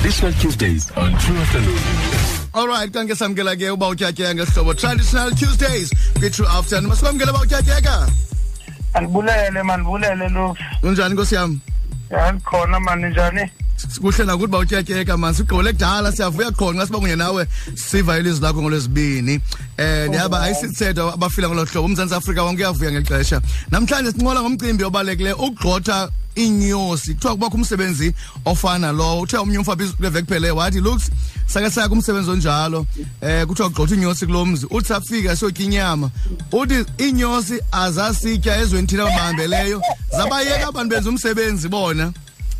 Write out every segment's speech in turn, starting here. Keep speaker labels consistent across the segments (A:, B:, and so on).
A: Traditional Tuesdays on True Afternoon.
B: Alright, kanti samkela ke uba utyatyeka ngehlobo traditional Tuesdays kwi-True Afternoon. Masikwamkela uba utyatyeka.
C: andibulele mandibulele lu
B: Unjani nkosi yam?
C: yandikhona mani njani
B: Kuhle nakuthi uba utyatyeka man. Sigqibele kudala siyavuya khona xa siba kunye nawe siva ilizwi lakho ngolwesibini. Eh ndiyaba ayisithetho abafila ngolo hlobo uMzantsi Afrika wonke uyavuya ngexesha. Namhlanje sincola ngomcimbi obalulekileyo ukugxotha iinyosi kuthiwa kubakho umsebenzi ofana lowo uthe omnye umfabi kule kuphele wathi looks sake saya kumsebenzi onjalo. Eh kuthiwa kugxotha iinyosi kulo mzi. Uthi afika siyotya inyama. Uthi iinyosi azasitya ezweni thina babambeleyo. Zabayeka abantu benza umsebenzi bona.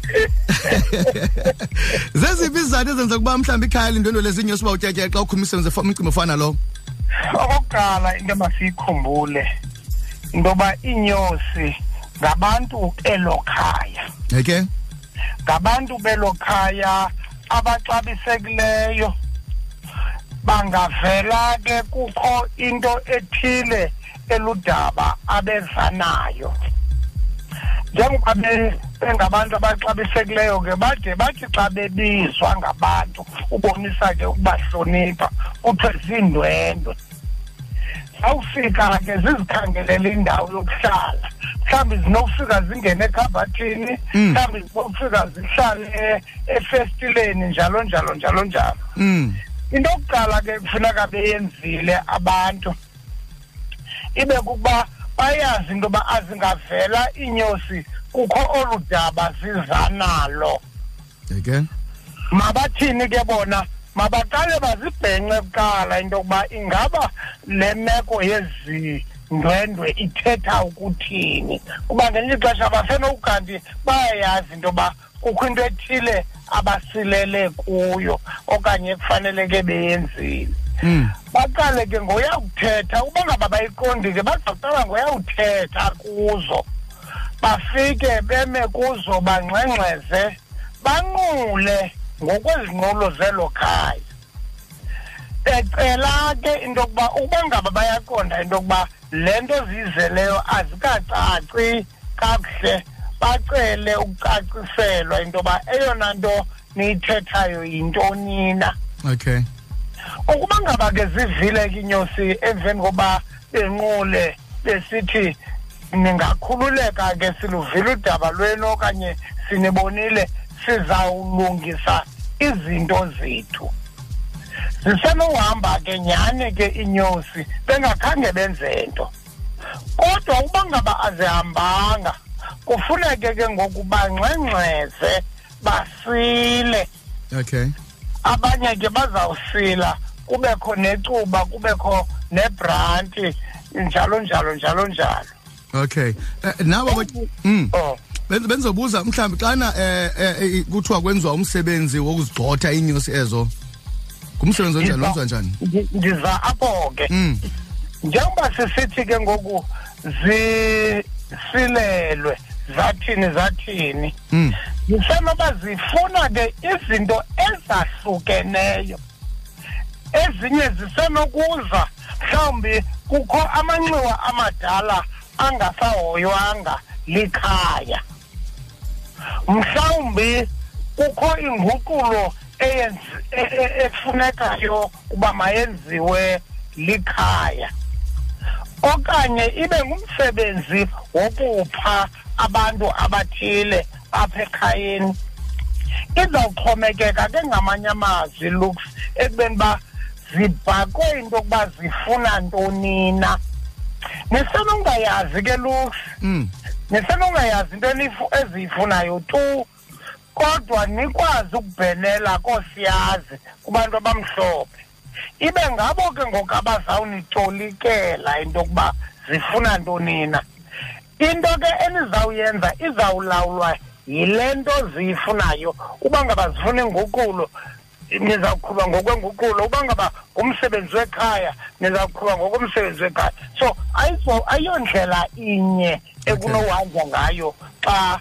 B: Zeziphi izizathu ezenza ukuba mhlawumbi ikhaya lindwendwele zinyosi uba utyatyeka xa ukhuluma umsebenzi umcimbi ofana lowo
C: okokuqala into masiyikhumbule into yoba iinyosi ngabantu elo khaya
B: okay
C: ngabantu belo khaya abaxabisekileyo bangavela ke kukho into ethile eludaba abeza nayo njengoba be- bengabantu abaxabisekileyo ke bade bathi xa bebizwa ngabantu ubonisa ke ukubahlonipha kuthiwe ziindwendwe. Zawufika ke zizikhangelela indawo yokuhlala. Mhlawumbi zinokufika zingene ekhabhathini
B: Mm.
C: mhlawumbi zinokufika zihlale efestileni njalo njalo njalo njalo.
B: Mm.
C: Into yokuqala ke kufuneka beyenzile abantu ibe kukuba bayazi into yoba azingavela iinyosi kukho olu daba ziza nalo.
B: Okay
C: mabathini ke bona? Mabaqale bazibhenxe kuqala into yokuba ingaba le meko yezindwendwe ithetha ukuthini? Kuba ngelinye ixesha basenokukanti bayayazi into yoba kukho into ethile abasilele kuyo okanye kufaneleke beyenzile.
B: Mm
C: baqale ke ngoyawuthetha uba ngaba bayiqondi ke bazawuqala ngoyawuthetha kuzo. Bafike beme kuzo bangxengxeze banqule ngokwezinqulo zelo khaya. Ecela ke into yokuba uba ngaba bayaqonda into yokuba le nto ziyizeleyo azikacaci kakuhle bacele ukucaciselwa into yoba eyona nto niyithethayo yintoni na
B: okay.
C: Ukuba ngaba ke zivile ke iinyosi emveni koba benqule besithi ningakhululeka ke siluvile udaba lwenu okanye sinibonile sizawulungisa izinto zethu. Zisenohamba ke nyhani ke iinyosi bengakhange benze nto kodwa uba ngaba azihambanga kufuneke ke ngoku bangxengxeze basile.
B: Okay.
C: Abanye ke bazawusila kubekho necuba kubekho nebranti njalo njalo njalo njalo.
B: Okay. Eh, nawe ba- mm.
C: Oh.
B: Ben- benzobuza mhlawumbi xana eh, eh eh, kuthiwa kwenziwa umsebenzi wokuzigxotha iinyosi ezo? Ngumsebenzi onjani? Wenziwa njani?
C: ndi- ndiza apho ke
B: mm
C: njengoba sisithi ke ngoku zisilelwe zathini zathini zisenoba zifuna ke izinto ezahlukeneyo. Ezinye zisenokuza mhlawumbi kukho amanxiwa amadala angasahoywanga likhaya. Mhlawumbi kukho inguqulo efunekayo uba mayenziwe likhaya. Okanye ibe ngumsebenzi wokupha abantu abathile apha ekhayeni. Izawuxhomekeka ke ngamanye amazwi looks ekubeni uba zibhakwe into yokuba zifuna ntoni na. Nisenongayazi ke looks
B: mm
C: nisenongayazi into eziyifunayo tu. Kodwa nikwazi ukubhenela koosiyazi kubantu abamhlophe. Ibe ngabo ke ngoku abazawunitolikela into yokuba zifuna ntoni na. Into ke enizawuyenza izawulawulwa yile nto ziyifunayo. Uba ngaba zifuna inguqulo nizawuqhuba ngokwenguqulo. Uba ngaba ngumsebenzi wekhaya nizawuqhuba ngokomsebenzi wekhaya. So ayizo ayondlela inye ekunohanjwa ngayo xa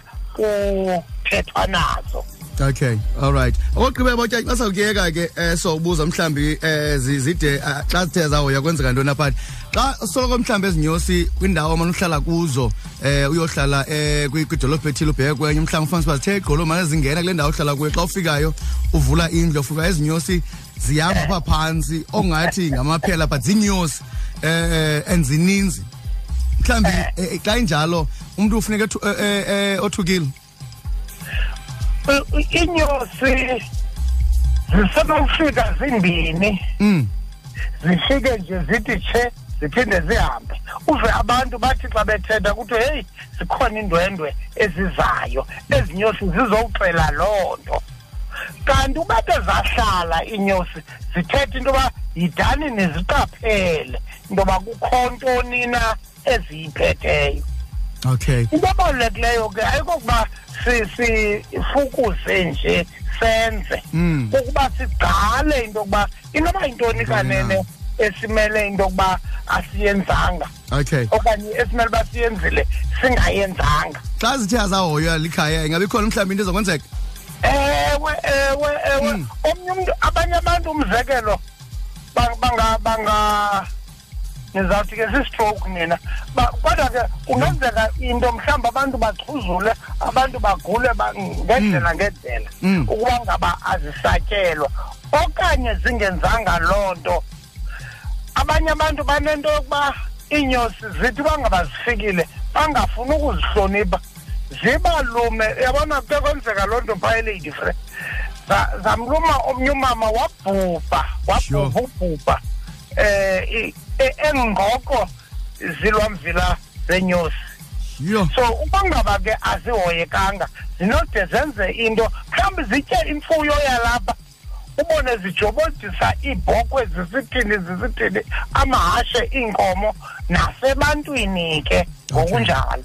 C: kuthethwa nazo
B: Okay, all right. Okugqibela botya basawukuyeka ke eh sobuza mhlambi eh zide eh, xa sithe zahoya kwenzeka ntoni apha. Xa soloko mhlambi ezinyosi kwindawo amana uhlala kuzo eh uyohlala eh kwidolophu ethile ubheke kwenye mhlambi ufana siba sithe igqolo manje zingena kule ndawo uhlala kuyo xa ufikayo uvula indlu ufika ezinyosi zihamba pha phansi ongathi ngamaphela but zinyosi eh enzininzi. Mhlambi eh, xa injalo umuntu ufuneka ethu- eh, eh, eh, othukile.
C: Inyosi zisenokufika zimbini.
B: Mm.
C: zifike nje zithi tshe ziphinde zihambe. Uve abantu bathi xa bethetha kuthiwe heyi zikhona indwendwe ezizayo ezinyosi zizowuxela loo nto. Kanti uba ke zahlala iinyosi zithetha into yoba yidani niziqaphele into yoba kukho ntoni na eziyiphetheyo.
B: Okay.
C: into ebalulekileyo ke ayikokuba sifukuze nje senze
B: Mm.
C: ukuba sigqale into yokuba inoba yintoni kanene esimele into yokuba asiyenzanga
B: Okay.
C: okanye esimele uba siyenzile singayenzanga
B: xa zithe azahoywa likhaya ingabe ikhona mhlawumbi into ezokwenzeka
C: ewe ewe ewe
B: Mm.
C: omnye umntu abanye abantu umzekelo ba- banga banga ngizawuthi ke si-stroke nina. Ba- kodwa ke kungenzeka into mhlawumbi abantu baxhuzule abantu bagule ba- ngendlela ngendlela
B: Mm.
C: ukuba ngaba azisatyelwa. Okanye zingenzanga loo nto abanye abantu banento yokuba iinyosi zithi bangaba zifikile bangafuni ukuzihlonipha. Zibalume yabona kuke kwenzeka loo nto phaa elady fre Za- zamluma omnye umama wabhubha
B: Sure.
C: wabhubha ubhubha. Um engqoko zilwamvila zeenyosi
B: yho
C: so uba ngaba ke azihoyekanga zinode zenze into mhlawumbi zitye imfuyo yalapha ubone zijobodisa iibhokhwe zisithini zisithini amahashe iinkomo nasebantwini ke ngokunjalo.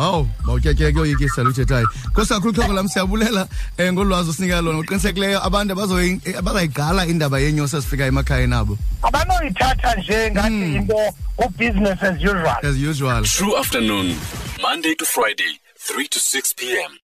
B: Hawu bawutyatyeka kuyoyikisa luthethayo nkosi kakhulu xhoko lam siyabulela um ngolwazi osinika lona. Uqinisekileyo abantu abazoyi- eh, abazayigqala indaba yeenyosi ezifika emakhayeni abo.
C: Abanoyithatha nje ngathi into ubusiness as usual.
B: As usual.
A: True afternoon, Monday to Friday, 3 to 6 p.m.